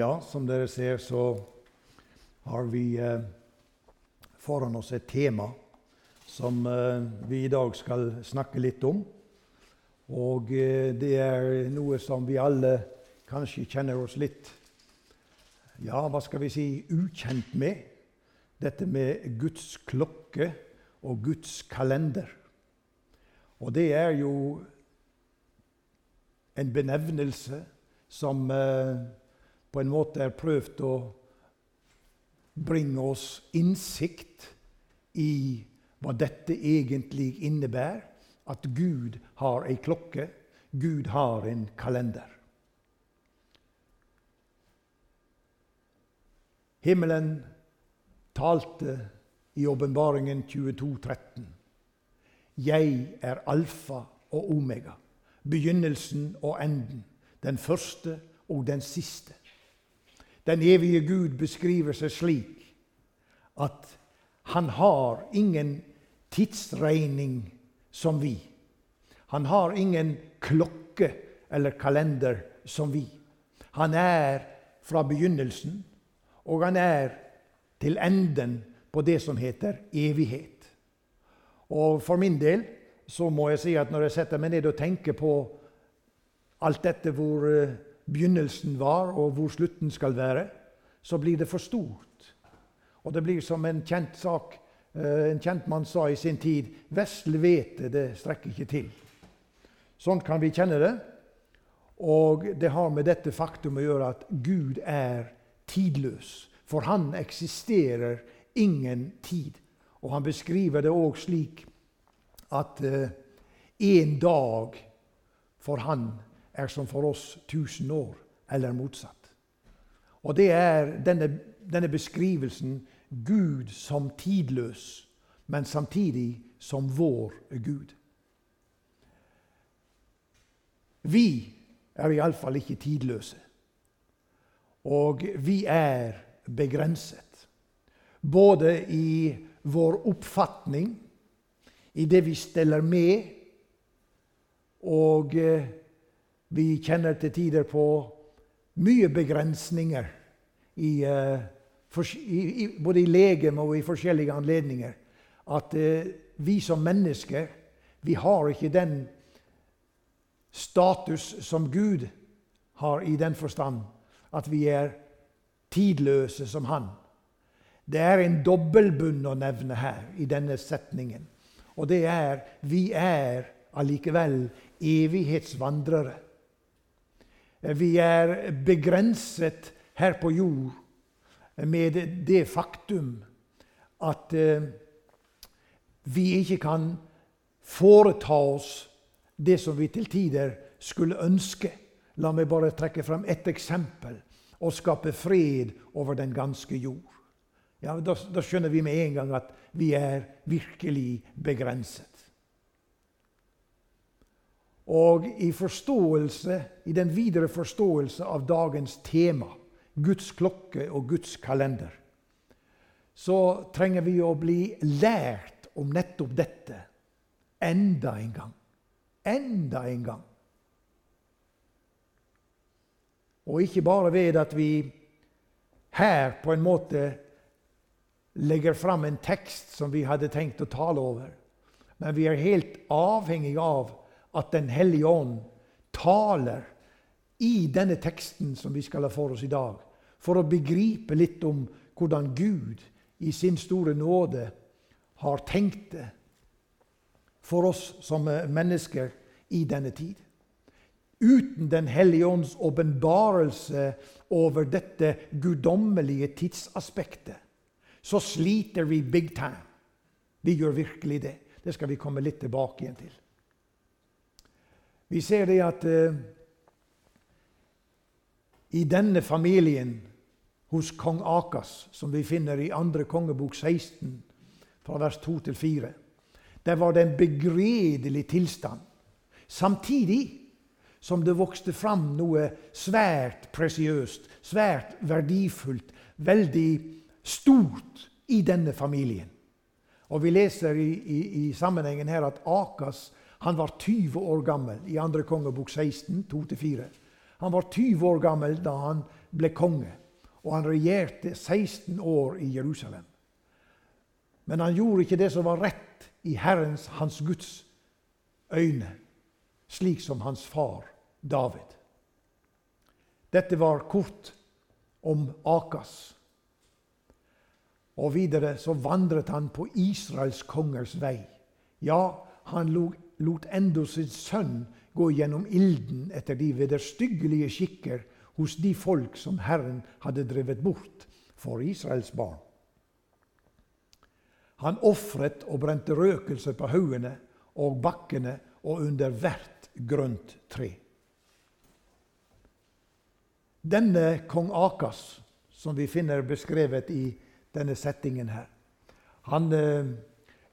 Ja, som dere ser, så har vi eh, foran oss et tema som eh, vi i dag skal snakke litt om. Og eh, det er noe som vi alle kanskje kjenner oss litt Ja, hva skal vi si ukjent med. Dette med Guds klokke og Guds kalender. Og det er jo en benevnelse som eh, på en måte har prøvd å bringe oss innsikt i hva dette egentlig innebærer. At Gud har ei klokke, Gud har en kalender. Himmelen talte i åpenbaringen 13. Jeg er alfa og omega, begynnelsen og enden, den første og den siste. Den evige Gud beskriver seg slik at han har ingen tidsregning som vi. Han har ingen klokke eller kalender som vi. Han er fra begynnelsen, og han er til enden på det som heter evighet. Og For min del så må jeg si at når jeg setter meg ned og tenker på alt dette hvor eh, begynnelsen var, og hvor slutten skal være, så blir det for stort. Og det blir som en kjent sak eh, en kjent mann sa i sin tid 'Vesle hvete, det strekker ikke til'. Sånn kan vi kjenne det. Og det har med dette faktum å gjøre at Gud er tidløs. For han eksisterer ingen tid. Og han beskriver det òg slik at eh, dag for han er som for oss tusen år, eller motsatt. Og det er denne, denne beskrivelsen Gud som tidløs, men samtidig som vår Gud. Vi er iallfall ikke tidløse. Og vi er begrenset. Både i vår oppfatning, i det vi steller med, og eh, vi kjenner til tider på mye begrensninger i, uh, i, i, både i legeme og i forskjellige anledninger. At uh, vi som mennesker vi har ikke den status som Gud har i den forstand at vi er tidløse som Han. Det er en dobbeltbunn å nevne her i denne setningen. Og det er vi er allikevel evighetsvandrere. Vi er begrenset her på jord med det faktum at eh, vi ikke kan foreta oss det som vi til tider skulle ønske. La meg bare trekke frem ett eksempel og skape fred over den ganske jord. Ja, da, da skjønner vi med en gang at vi er virkelig begrenset. Og i i den videre forståelse av dagens tema, Guds klokke og Guds kalender, så trenger vi å bli lært om nettopp dette enda en gang. Enda en gang. Og ikke bare ved at vi her på en måte legger fram en tekst som vi hadde tenkt å tale over, men vi er helt avhengig av at Den hellige ånd taler i denne teksten som vi skal ha for oss i dag, for å begripe litt om hvordan Gud i sin store nåde har tenkt det for oss som mennesker i denne tid. Uten Den hellige ånds åpenbarelse over dette guddommelige tidsaspektet, så sliter vi big time. Vi gjør virkelig det. Det skal vi komme litt tilbake igjen til. Vi ser det at eh, i denne familien hos kong Akas, som vi finner i 2. kongebok 16, fra vers 2 til 4, der var det en begredelig tilstand. Samtidig som det vokste fram noe svært presiøst, svært verdifullt, veldig stort i denne familien. Og Vi leser i, i, i sammenhengen her at Akas han var 20 år gammel i 2. kongebok 16, 2-4. Han var 20 år gammel da han ble konge, og han regjerte 16 år i Jerusalem. Men han gjorde ikke det som var rett i Herrens, hans Guds, øyne, slik som hans far David. Dette var kort om Akas. Og videre så vandret han på Israels kongers vei. Ja, han lot enda sin sønn gå gjennom ilden etter de vederstyggelige skikker hos de folk som Herren hadde drevet bort for Israels barn. Han ofret og brente røkelse på haugene og bakkene og under hvert grønt tre. Denne kong Akas, som vi finner beskrevet i denne settingen her, han eh,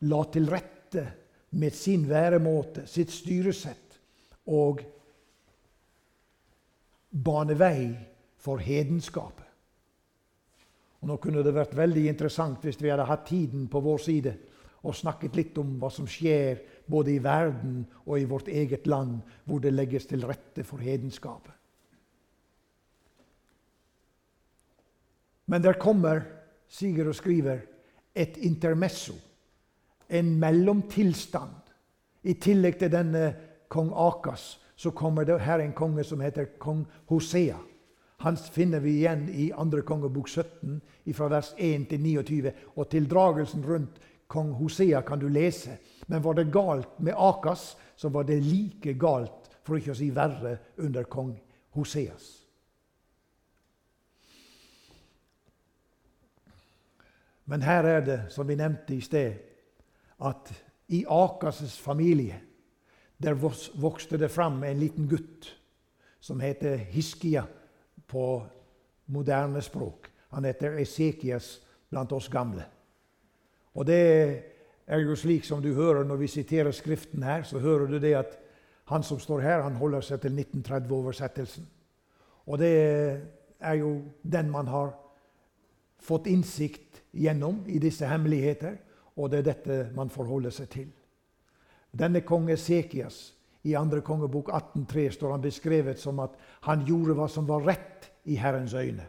la til rette med sin væremåte, sitt styresett, og bane vei for hedenskapet. Og nå kunne det vært veldig interessant hvis vi hadde hatt tiden på vår side og snakket litt om hva som skjer både i verden og i vårt eget land, hvor det legges til rette for hedenskapet. Men der kommer, sier og skriver, et intermesso, en mellomtilstand. I tillegg til denne kong Akas så kommer det her en konge som heter kong Hosea. Han finner vi igjen i 2. kongebok 17, fra vers 1 til 29. Og tildragelsen rundt kong Hosea kan du lese. Men var det galt med Akas, så var det like galt, for ikke å si verre, under kong Hoseas. Men her er det, som vi nevnte i sted, at i Akas' familie der vokste det fram en liten gutt som heter Hiskia på moderne språk. Han heter Esekias blant oss gamle. Og det er jo slik som du hører når vi siterer Skriften her, så hører du det at han som står her, han holder seg til 1930-oversettelsen. Og det er jo den man har fått innsikt gjennom i disse hemmeligheter, og det er dette man forholder seg til. Denne kong Esekias i 2. kongebok 18.3 står han beskrevet som at han gjorde hva som var rett i Herrens øyne.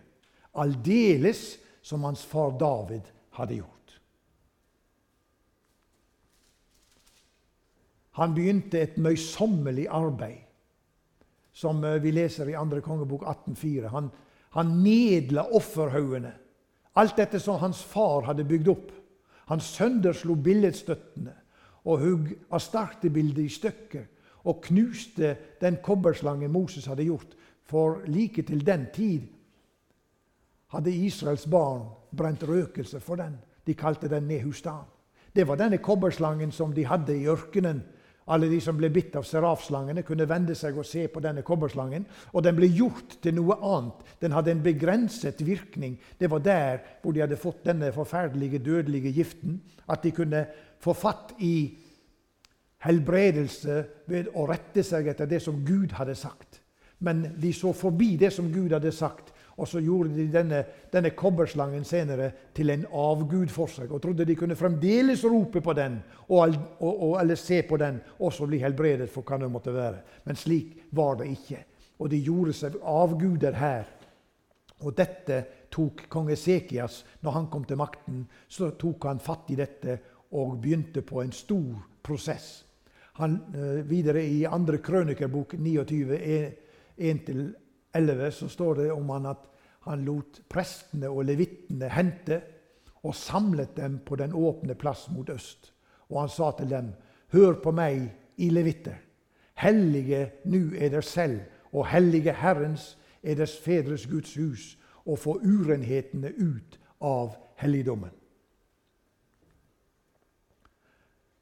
Aldeles som hans far David hadde gjort. Han begynte et møysommelig arbeid, som eh, vi leser i 2. kongebok 18.4. Han, han nedla offerhaugene Alt dette som hans far hadde bygd opp. Han sønderslo billedstøttene og hugg astartebildet i stykker og knuste den kobberslangen Moses hadde gjort. For like til den tid hadde Israels barn brent røkelse for den. De kalte den Nehustan. Det var denne kobberslangen som de hadde i ørkenen alle de som ble bitt av serafslangene, kunne vende seg og se på denne kobberslangen. Og den ble gjort til noe annet. Den hadde en begrenset virkning. Det var der hvor de hadde fått denne forferdelige, dødelige giften. At de kunne få fatt i helbredelse ved å rette seg etter det som Gud hadde sagt. Men de så forbi det som Gud hadde sagt, og så gjorde de denne, denne kobberslangen senere til en avgud for seg og trodde de kunne fremdeles rope på den og, og, og, eller se på den og så bli helbredet for hva det måtte være. Men slik var det ikke. Og de gjorde seg avguder her. Og dette tok kong Esekias når han kom til makten. Så tok han fatt i dette og begynte på en stor prosess. Han, eh, videre i andre krønikerbok 29, 1-11 så står det om han at han lot prestene og levittene hente og samlet dem på den åpne plass mot øst. Og han sa til dem, hør på meg, i levitter. Hellige nu er dere selv, og hellige Herrens er deres fedres Guds hus, og få urenhetene ut av helligdommen.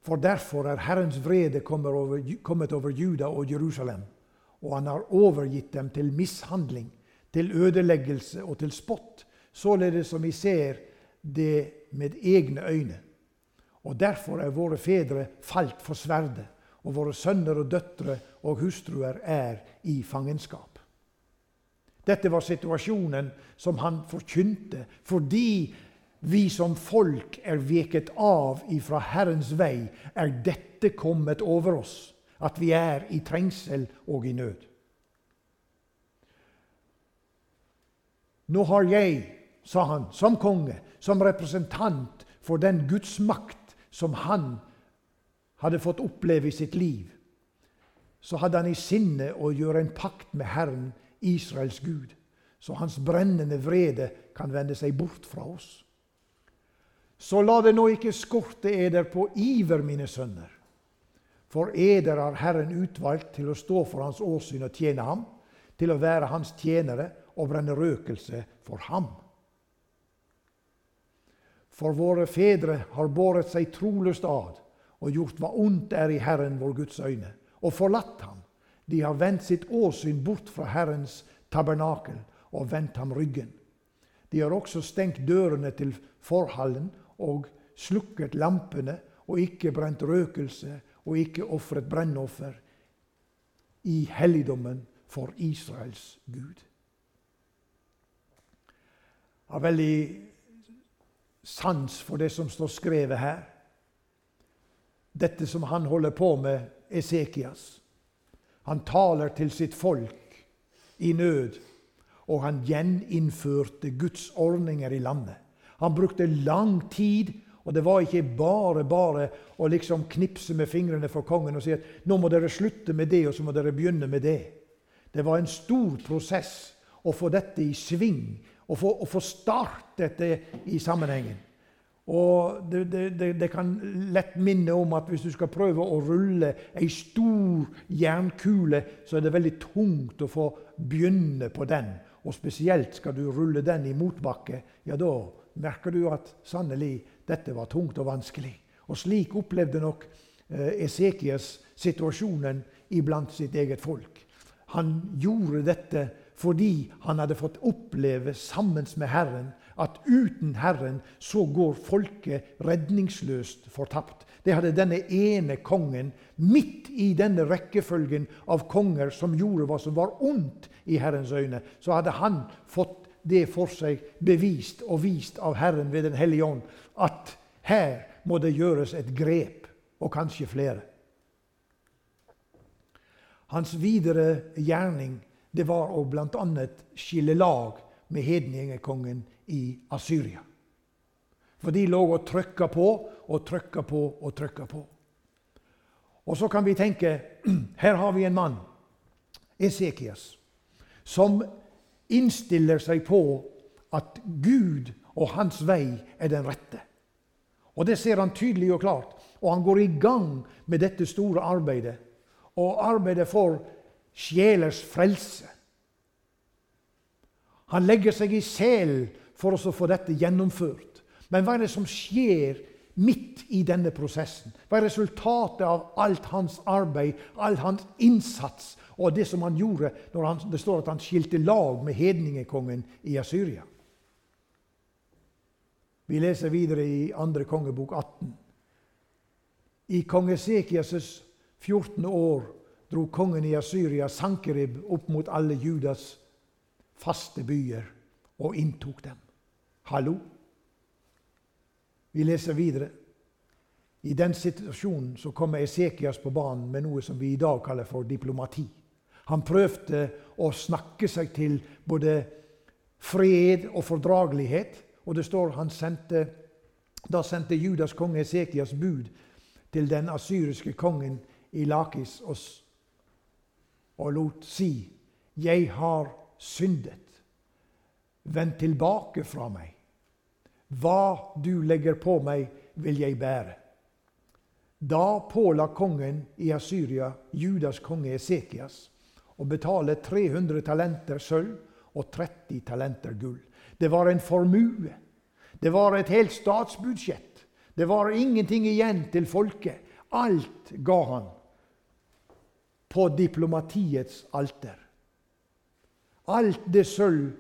For derfor er Herrens vrede kommet over, kommet over Juda og Jerusalem og han har overgitt dem til mishandling, til ødeleggelse og til spott, således som vi ser det med egne øyne. Og Derfor er våre fedre falt for sverdet, og våre sønner og døtre og hustruer er i fangenskap. Dette var situasjonen som han forkynte, fordi vi som folk er veket av ifra Herrens vei, er dette kommet over oss at vi er i trengsel og i nød. Nå har jeg, sa han, som konge, som representant for den gudsmakt som han hadde fått oppleve i sitt liv, så hadde han i sinne å gjøre en pakt med Herren, Israels Gud, så hans brennende vrede kan vende seg bort fra oss. Så la det nå ikke skorte eder på iver, mine sønner. For eder har Herren utvalgt til å stå for Hans åsyn og tjene ham, til å være Hans tjenere og brenne røkelse for ham. For våre fedre har båret seg troløst ad og gjort hva ondt er i Herren vår Guds øyne, og forlatt ham. De har vendt sitt åsyn bort fra Herrens tabernakel og vendt ham ryggen. De har også stengt dørene til forhallen og slukket lampene og ikke brent røkelse og ikke ofret brennoffer i helligdommen for Israels Gud. Jeg har veldig sans for det som står skrevet her. Dette som han holder på med, Esekias. Han taler til sitt folk i nød, og han gjeninnførte Guds ordninger i landet. Han brukte lang tid, og det var ikke bare bare å liksom knipse med fingrene for kongen og si at nå må dere slutte med det, og så må dere begynne med det. Det var en stor prosess å få dette i sving, å få, å få startet det i sammenhengen. Og det, det, det, kan lett minne om at hvis du skal prøve å rulle ei stor jernkule, så er det veldig tungt å få begynne på den. Og spesielt skal du rulle den i motbakke. Ja, da merker du at sannelig, dette var tungt og vanskelig. Og slik opplevde nok eh, Esekias situasjonen iblant sitt eget folk. Han gjorde dette fordi han hadde fått oppleve sammen med Herren at uten Herren så går folket redningsløst fortapt. Det hadde denne ene kongen, midt i denne rekkefølgen av konger som gjorde hva som var ondt i Herrens øyne, så hadde han fått det for seg bevist og vist av Herren ved Den hellige ånd at her må det gjøres et grep, og kanskje flere. Hans videre gjerning det var å bl.a. skille lag med hedningekongen i Asyria. For de lå og trykka på og trykka på og trykka på. Og så kan vi tenke her har vi en mann, Esekias, som innstiller seg på at Gud og hans vei er den rette. Og Det ser han tydelig og klart. Og han går i gang med dette store arbeidet. Og arbeidet for sjelers frelse. Han legger seg i selen for å få dette gjennomført. Men hva er det som skjer midt i denne prosessen? Hva er resultatet av alt hans arbeid, all hans innsats og det som han gjorde når han, det står at han skilte lag med hedningekongen i Asyria? Vi leser videre i 2. kongebok 18. I kong Esekias' 14. år dro kongen i Asyria Sankerib opp mot alle Judas faste byer og inntok dem. Hallo? Vi leser videre. I den situasjonen så kommer Esekias på banen med noe som vi i dag kaller for diplomati. Han prøvde å snakke seg til både fred og fordragelighet. Og det står han sendte, Da sendte Judas konge Esekias bud til den asyriske kongen i Lakis og, og lot si:" Jeg har syndet. Vend tilbake fra meg. Hva du legger på meg, vil jeg bære. Da påla kongen i Asyria, Judas konge Esekias, å betale 300 talenter sølv og 30 talenter gull. Det var en formue. Det var et helt statsbudsjett. Det var ingenting igjen til folket. Alt ga han på diplomatiets alter. Alt det sølv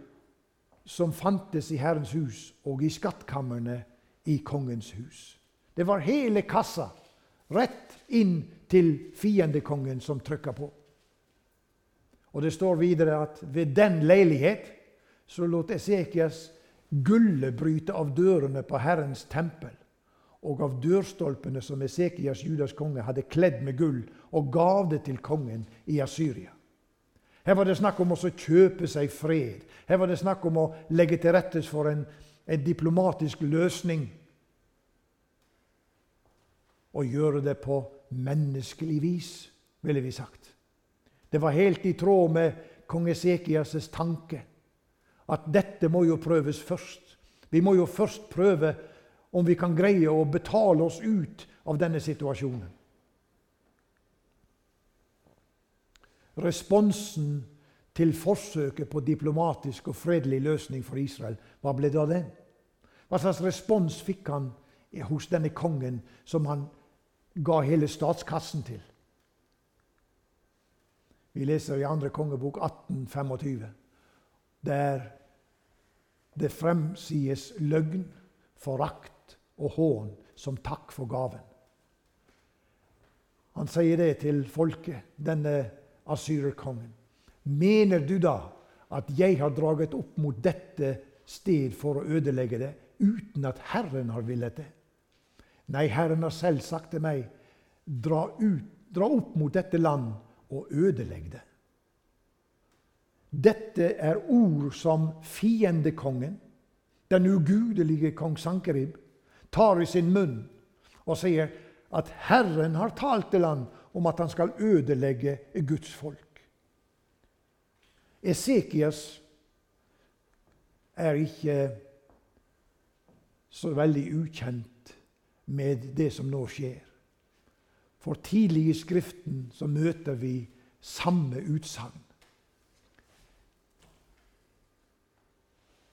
som fantes i Herrens hus og i skattkamrene i kongens hus. Det var hele kassa rett inn til fiendekongen som trykka på. Og Det står videre at ved den leilighet så lot Esekias gullet bryte av dørene på Herrens tempel og av dørstolpene som Esekias, Judas konge, hadde kledd med gull, og gav det til kongen i Asyria. Her var det snakk om å kjøpe seg fred. Her var det snakk om å legge til rette for en, en diplomatisk løsning. Og gjøre det på menneskelig vis, ville vi sagt. Det var helt i tråd med kong Esekias' tanke at dette må jo prøves først. Vi må jo først prøve om vi kan greie å betale oss ut av denne situasjonen. Responsen til forsøket på diplomatisk og fredelig løsning for Israel, hva ble det av den? Hva slags respons fikk han hos denne kongen som han ga hele statskassen til? Vi leser i 2. kongebok 1825, der det fremsies løgn, forakt og hån som takk for gaven. Han sier det til folket, denne asyrerkongen. Mener du da at jeg har draget opp mot dette sted for å ødelegge det, uten at Herren har villet det? Nei, Herren har selv sagt til meg, dra, ut, dra opp mot dette land og ødelegg det. Dette er ord som fiendekongen, den ugudelige kong Sankerib, tar i sin munn og sier at Herren har talt til han om at han skal ødelegge Guds folk. Esekias er ikke så veldig ukjent med det som nå skjer. For tidlig i Skriften så møter vi samme utsagn.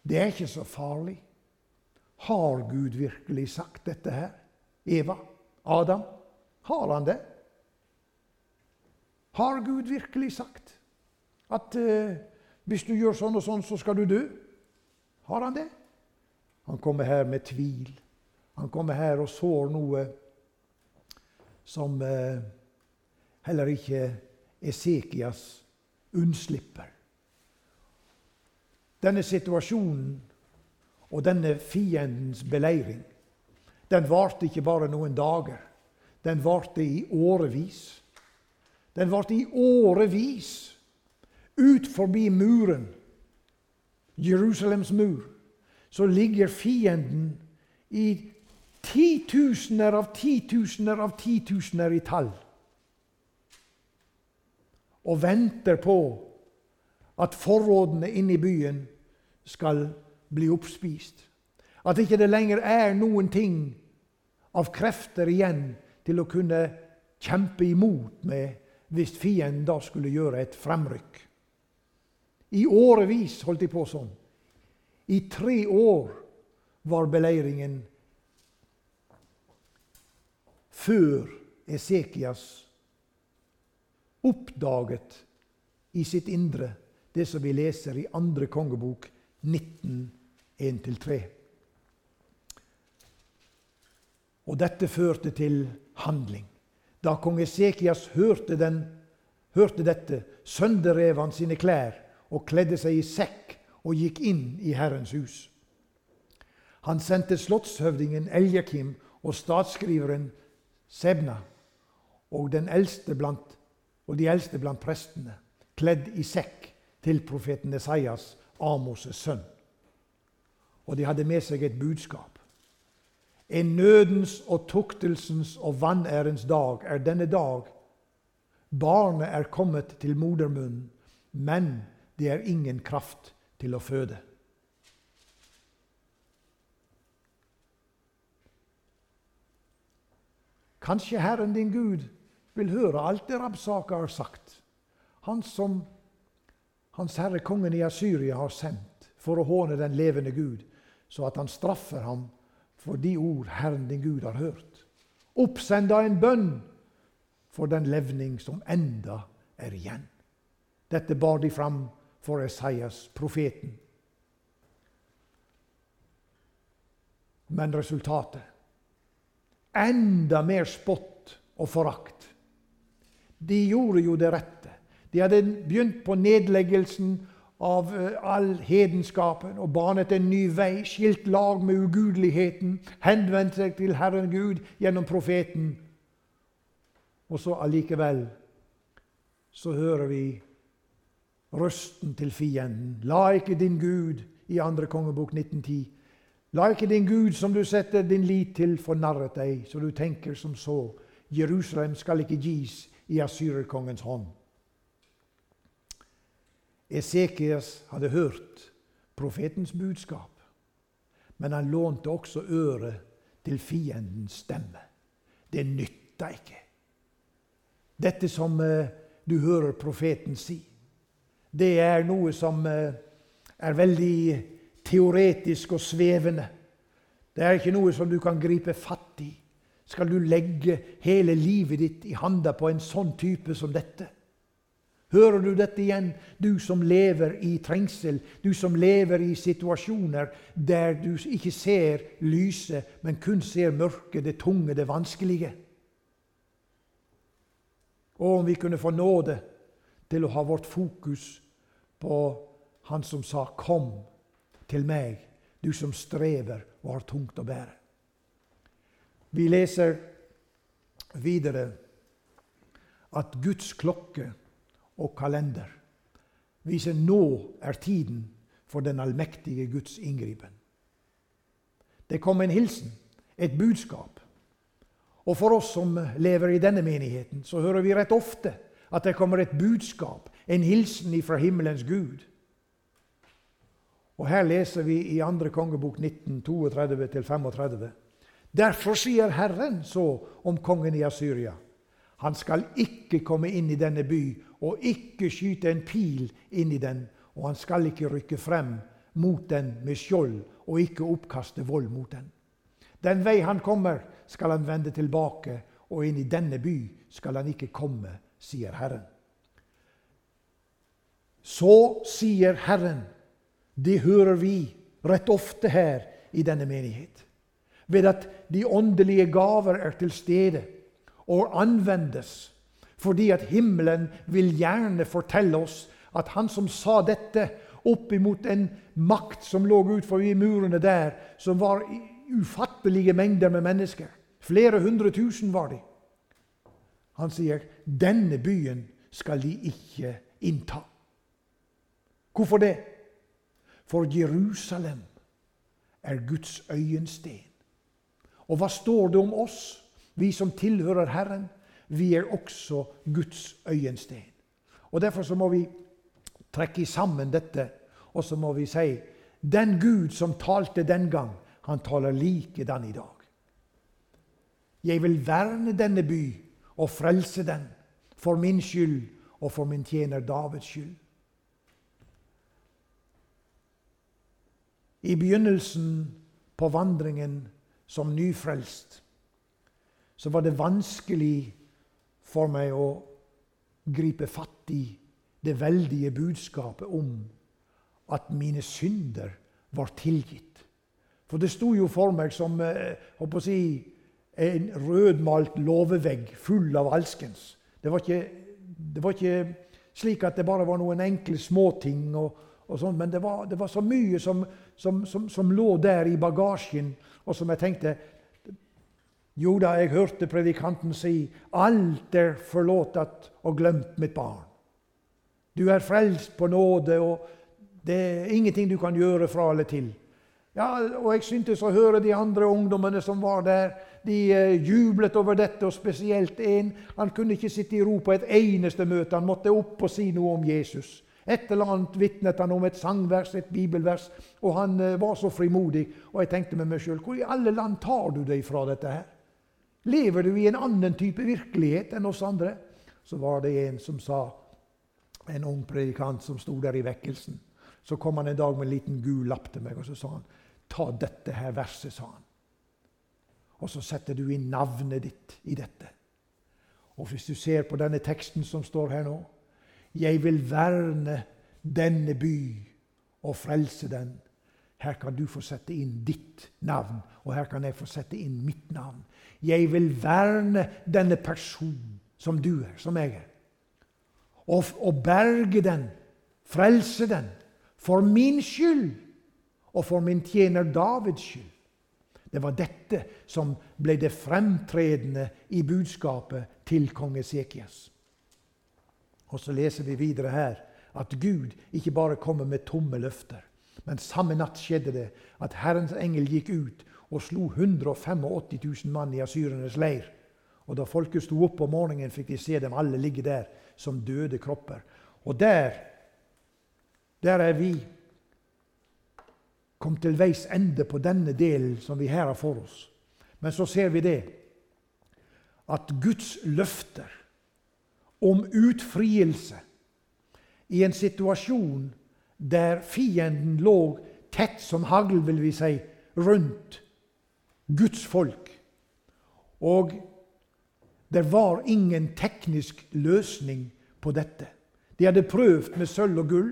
Det er ikke så farlig. Har Gud virkelig sagt dette her? Eva? Adam? Har han det? Har Gud virkelig sagt at eh, hvis du gjør sånn og sånn, så skal du dø? Har han det? Han kommer her med tvil. Han kommer her og sår noe som eh, heller ikke Esekias unnslipper. Denne situasjonen og denne fiendens beleiring den varte ikke bare noen dager. Den varte i årevis. Den ble i årevis ut forbi muren, Jerusalems mur, så ligger fienden i titusener av titusener av titusener i tall og venter på at forrådene inne i byen skal bli oppspist. At ikke det lenger er noen ting av krefter igjen til å kunne kjempe imot med hvis fienden da skulle gjøre et fremrykk. I årevis holdt de på sånn. I tre år var beleiringen før Esekias oppdaget i sitt indre det som vi leser i andre kongebok 19, 1-3. Og dette førte til handling. Da kong Esekias hørte, den, hørte dette, sønderrev han sine klær og kledde seg i sekk og gikk inn i Herrens hus. Han sendte slottshøvdingen Eljakim og statsskriveren Sebna og, blant, og de eldste blant prestene, kledd i sekk til profeten Esaias, Amos' sønn. Og de hadde med seg et budskap. En nødens og tuktelsens og vanærens dag er denne dag. Barnet er kommet til modermunnen, men det er ingen kraft til å føde. Kanskje Herren din Gud vil høre alt det Rabsaka har sagt. Han som Hans Herre kongen i Asyria har sendt for å håne den levende Gud, så at han straffer ham for de ord Herren din Gud har hørt. Oppsend da en bønn for den levning som enda er igjen. Dette bar de fram for Esaias, profeten. Men resultatet enda mer spott og forakt. De gjorde jo det rette. De hadde begynt på nedleggelsen av eh, all hedenskapen og banet en ny vei, skilt lag med ugudeligheten, henvendt seg til Herren Gud gjennom profeten. Og så allikevel så hører vi røsten til fienden. La ikke din Gud i andre kongebok 1910. La ikke din Gud, som du setter din lit til, fornarret deg, så du tenker som så. Jerusalem skal ikke gis i asyrerkongens hånd. Esekias hadde hørt profetens budskap, men han lånte også øret til fiendens stemme. Det nytta ikke. Dette som uh, du hører profeten si, det er noe som uh, er veldig teoretisk og svevende. Det er ikke noe som du kan gripe fatt i. Skal du legge hele livet ditt i handa på en sånn type som dette? Hører du dette igjen, du som lever i trengsel, du som lever i situasjoner der du ikke ser lyset, men kun ser mørket, det tunge, det vanskelige? Og om vi kunne få nåde til å ha vårt fokus på Han som sa 'Kom til meg, du som strever og har tungt å bære'. Vi leser videre at Guds klokke og kalender viser nå er tiden for den allmektige Guds inngripen. Det kom en hilsen, et budskap. Og for oss som lever i denne menigheten, så hører vi rett ofte at det kommer et budskap, en hilsen ifra himmelens Gud. Og Her leser vi i 2. kongebok 19, 32-35. Derfor sier Herren så om kongen i Asyria. Han skal ikke komme inn i denne by og ikke skyte en pil inn i den, og han skal ikke rykke frem mot den med skjold og ikke oppkaste vold mot den. Den vei han kommer, skal han vende tilbake, og inn i denne by skal han ikke komme, sier Herren. Så sier Herren. Det hører vi rett ofte her i denne menighet. Ved at de åndelige gaver er til stede og anvendes fordi at himmelen vil gjerne fortelle oss at han som sa dette oppimot en makt som lå utenfor murene der, som var ufattelige mengder med mennesker Flere hundre tusen var de. Han sier, 'Denne byen skal de ikke innta'. Hvorfor det? For Jerusalem er Guds øyensten. Og hva står det om oss, vi som tilhører Herren? vi er også Guds øyensten. Og Derfor så må vi trekke sammen dette, og så må vi si den Gud som talte den gang, han taler likedan i dag. Jeg vil verne denne by og frelse den for min skyld og for min tjener Davids skyld. I begynnelsen på vandringen som nyfrelst så var det vanskelig for meg å gripe fatt i det veldige budskapet om at mine synder var tilgitt. For det sto jo for meg som eh, si, en rødmalt låvevegg full av alskens. Det var, ikke, det var ikke slik at det bare var noen enkle småting, og, og sånt, men det var, det var, så mye som, som, som, som, lå der i bagasjen, og som jeg tenkte jo da, jeg hørte predikanten si 'Alt er forlåtet og glemt, mitt barn'. Du er frelst på nåde, og det er ingenting du kan gjøre fra eller til. Ja, og Jeg syntes å høre de andre ungdommene som var der. De uh, jublet over dette, og spesielt en. Han kunne ikke sitte i ro på et eneste møte. Han måtte opp og si noe om Jesus. Et eller annet vitnet han om et sangvers, et bibelvers, og han uh, var så frimodig. Og jeg tenkte med meg sjøl, hvor i alle land tar du deg fra dette her? Lever du i en annen type virkelighet enn oss andre? Så var det en som sa, en ung predikant som sto der i vekkelsen. Så kom han en dag med en liten gul lapp til meg og så sa han, ta dette her verset, sa han. Og så setter du inn navnet ditt i dette. Og hvis du ser på denne teksten som står her nå Jeg vil verne denne by og frelse den. Her kan du få sette inn ditt navn, og her kan jeg få sette inn mitt navn. Jeg vil verne denne personen som du er, som jeg er. Og, og berge den, frelse den, for min skyld og for min tjener Davids skyld. Det var dette som ble det fremtredende i budskapet til kong Esekias. Og så leser vi videre her at Gud ikke bare kommer med tomme løfter. Men samme natt skjedde det at Herrens engel gikk ut og slo 185 000 mann i asyrernes leir. Og Da folket sto opp om morgenen, fikk de se dem alle ligge der som døde kropper. Og der, der er vi kom til veis ende på denne delen som vi her har for oss. Men så ser vi det at Guds løfter om utfrielse i en situasjon der fienden lå tett som hagl, vil vi si, rundt Guds folk. Og det var ingen teknisk løsning på dette. De hadde prøvd med sølv og gull.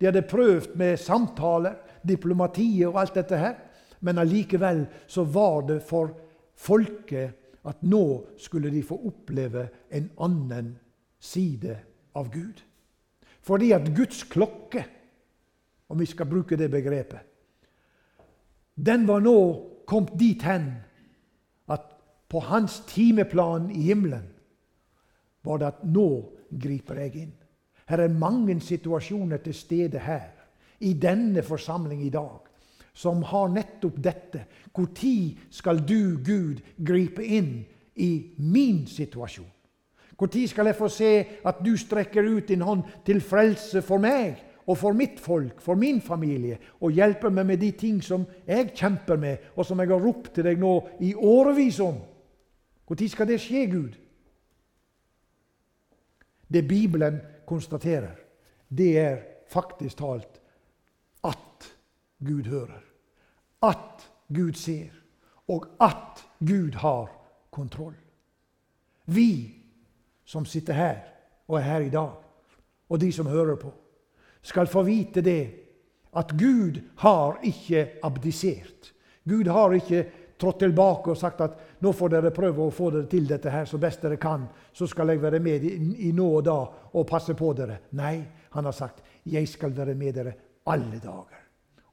De hadde prøvd med samtaler, diplomatiet og alt dette her. Men allikevel så var det for folket at nå skulle de få oppleve en annen side av Gud. Fordi at Guds klokke, om vi skal bruke det begrepet, den var nå kommet dit hen at på hans timeplan i himmelen var det at nå griper jeg inn. Her er mange situasjoner til stede her, i denne forsamling i dag, som har nettopp dette. Når skal du, Gud, gripe inn i min situasjon? Når skal jeg få se at du strekker ut din hånd til frelse for meg og for mitt folk, for min familie, og hjelper meg med de ting som jeg kjemper med, og som jeg har ropt til deg nå i årevis om? Når skal det skje, Gud? Det Bibelen konstaterer, det er faktisk talt at Gud hører. At Gud ser. Og at Gud har kontroll. Vi som sitter her og er her i dag, og de som hører på, skal få vite det at Gud har ikke abdisert. Gud har ikke trådt tilbake og sagt at nå får dere prøve å få dere til dette her så best dere kan. Så skal jeg være med i, i nå og da og passe på dere. Nei, han har sagt jeg skal være med dere alle dager.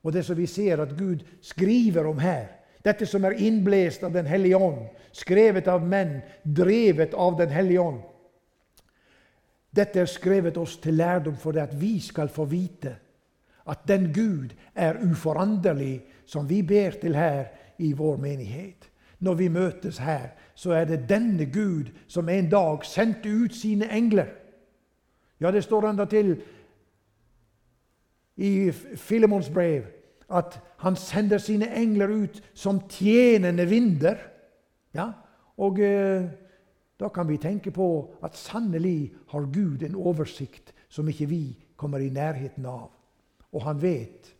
Og det som vi ser at Gud skriver om her, dette som er innblåst av Den hellige ånd, skrevet av menn, drevet av Den hellige ånd, dette er skrevet oss til lærdom for det at vi skal få vite at den Gud er uforanderlig, som vi ber til her i vår menighet. Når vi møtes her, så er det denne Gud som en dag sendte ut sine engler. Ja, det står enda til i Filemons brev at han sender sine engler ut som tjenende vinder. Ja, og... Eh, da kan vi tenke på at sannelig har Gud en oversikt som ikke vi kommer i nærheten av. Og han vet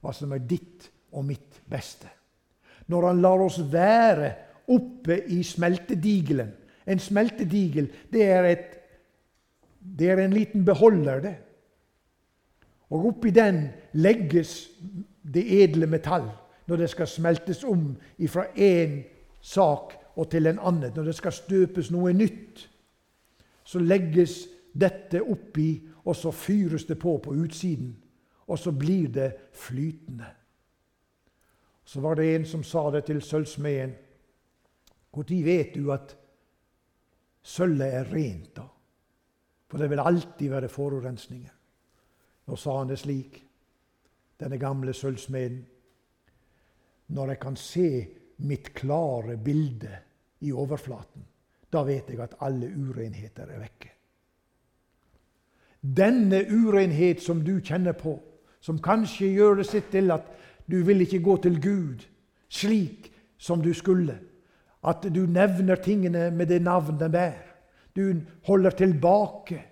hva som er ditt og mitt beste. Når han lar oss være oppe i smeltedigelen En smeltedigel det er, et, det er en liten beholder, det. Og oppi den legges det edle metall når det skal smeltes om fra én sak og til en annen. Når det skal støpes noe nytt, så legges dette oppi, og så fyres det på på utsiden. Og så blir det flytende. Så var det en som sa det til sølvsmeden. Når vet du at sølvet er rent, da? For det vil alltid være forurensninger. Nå sa han det slik, denne gamle sølvsmeden. Når jeg kan se mitt klare bilde i overflaten. Da vet jeg at alle urenheter er vekke. Denne urenhet som du kjenner på, som kanskje gjør det sitt til at du vil ikke gå til Gud slik som du skulle. At du nevner tingene med det navn de bærer. Du holder tilbake.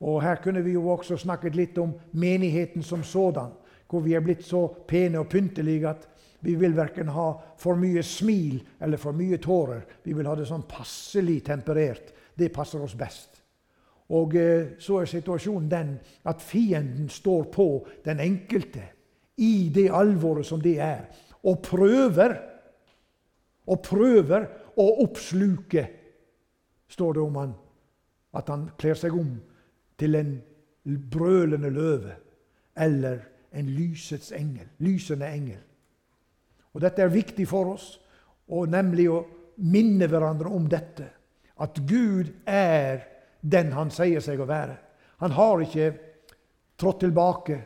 Og Her kunne vi jo også snakket litt om menigheten som sådan, hvor vi er blitt så pene og pyntelige at vi vil verken ha for mye smil eller for mye tårer. Vi vil ha det sånn passelig temperert. Det passer oss best. Og eh, så er situasjonen den at fienden står på den enkelte i det alvoret som det er, og prøver og prøver å oppsluke, står det om han, at han kler seg om til en brølende løve eller en lysets engel, lysende engel. Og Dette er viktig for oss, og nemlig å minne hverandre om dette. At Gud er den han sier seg å være. Han har ikke trådt tilbake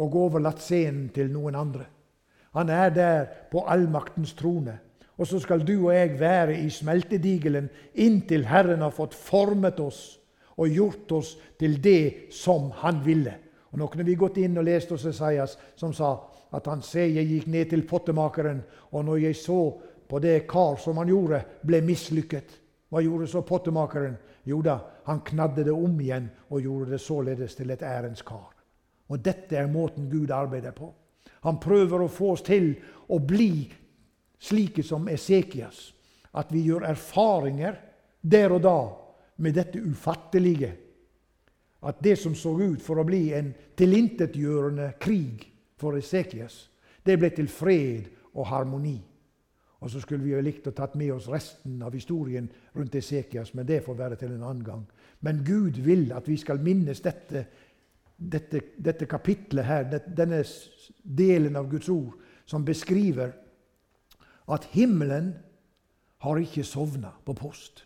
og overlatt scenen til noen andre. Han er der på allmaktens trone. Og så skal du og jeg være i smeltedigelen inntil Herren har fått formet oss og gjort oss til det som Han ville. Og Nå kunne vi gått inn og lest hos Esaias, som sa at han sier jeg gikk ned til pottemakeren, og når jeg så på det kar som han gjorde, ble mislykket. Hva gjorde så pottemakeren? Jo da, han knadde det om igjen og gjorde det således til et ærens kar. Og dette er måten Gud arbeider på. Han prøver å få oss til å bli slike som Esekias. At vi gjør erfaringer der og da med dette ufattelige. At det som så ut for å bli en tilintetgjørende krig for Esekias, det ble til fred og harmoni. Og så skulle vi jo likt å tatt med oss resten av historien rundt Esekias, men det får være til en annen gang. Men Gud vil at vi skal minnes dette, dette, dette kapitlet her, denne delen av Guds ord, som beskriver at himmelen har ikke sovna på post.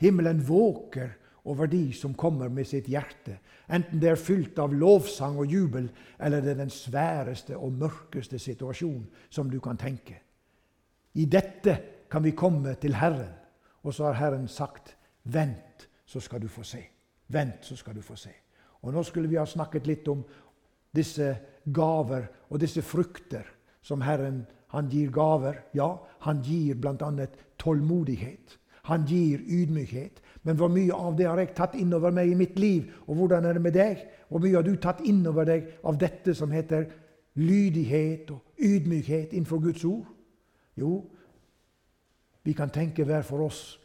Himmelen våker over de som kommer med sitt hjerte, enten det er fylt av lovsang og jubel, eller det er den sværeste og mørkeste situasjon som du kan tenke. I dette kan vi komme til Herren. Og så har Herren sagt, 'Vent, så skal du få se'. Vent, så skal du få se. Og Nå skulle vi ha snakket litt om disse gaver og disse frukter som Herren han gir gaver. Ja, han gir bl.a. tålmodighet. Han gir ydmykhet. Men hvor mye av det har jeg tatt innover meg i mitt liv? Og hvordan er det med deg? Hvor mye har du tatt innover deg av dette som heter lydighet og ydmykhet innenfor Guds ord? Jo, vi kan tenke hver for oss.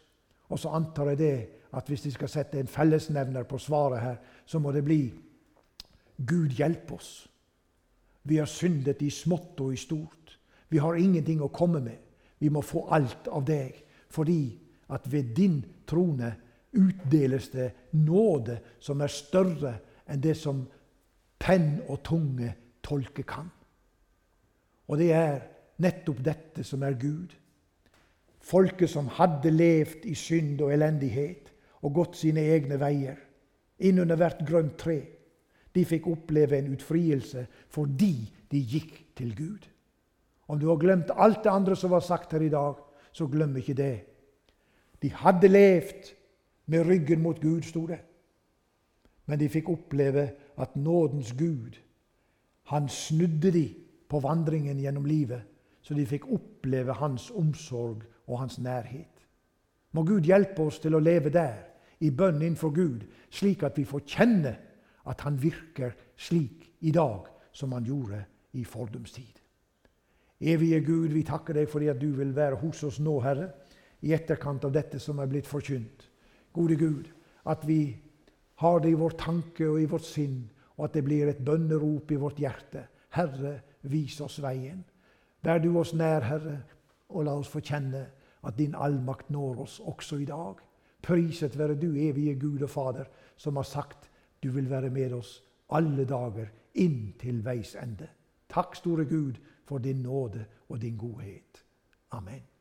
Og så antar jeg det at hvis de skal sette en fellesnevner på svaret her, så må det bli Gud hjelpe oss. Vi har syndet i smått og i stort. Vi har ingenting å komme med. Vi må få alt av deg, fordi at ved din trone utdeles det nåde som er større enn det som penn og tunge tolke kan. Og det er nettopp dette som er Gud. Folket som hadde levd i synd og elendighet og gått sine egne veier, innunder hvert grønt tre, de fikk oppleve en utfrielse fordi de gikk til Gud. Om du har glemt alt det andre som var sagt her i dag, så glem ikke det. De hadde levd med ryggen mot Gud, sto det. Men de fikk oppleve at nådens Gud, han snudde de på vandringen gjennom livet så de fikk oppleve hans omsorg og hans nærhet. Må Gud hjelpe oss til å leve der, i bønn innenfor Gud, slik at vi får kjenne at han virker slik i dag som han gjorde i fordums tid. Evige Gud, vi takker deg fordi at du vil være hos oss nå, Herre, i etterkant av dette som er blitt forkynt. Gode Gud, at vi har det i vår tanke og i vårt sinn, og at det blir et bønnerop i vårt hjerte. Herre, vis oss veien. Vær du oss nær, Herre, og la oss få kjenne at din allmakt når oss også i dag. Priset være du, evige Gud og Fader, som har sagt du vil være med oss alle dager inn til veis ende. Takk, store Gud, for din nåde og din godhet. Amen.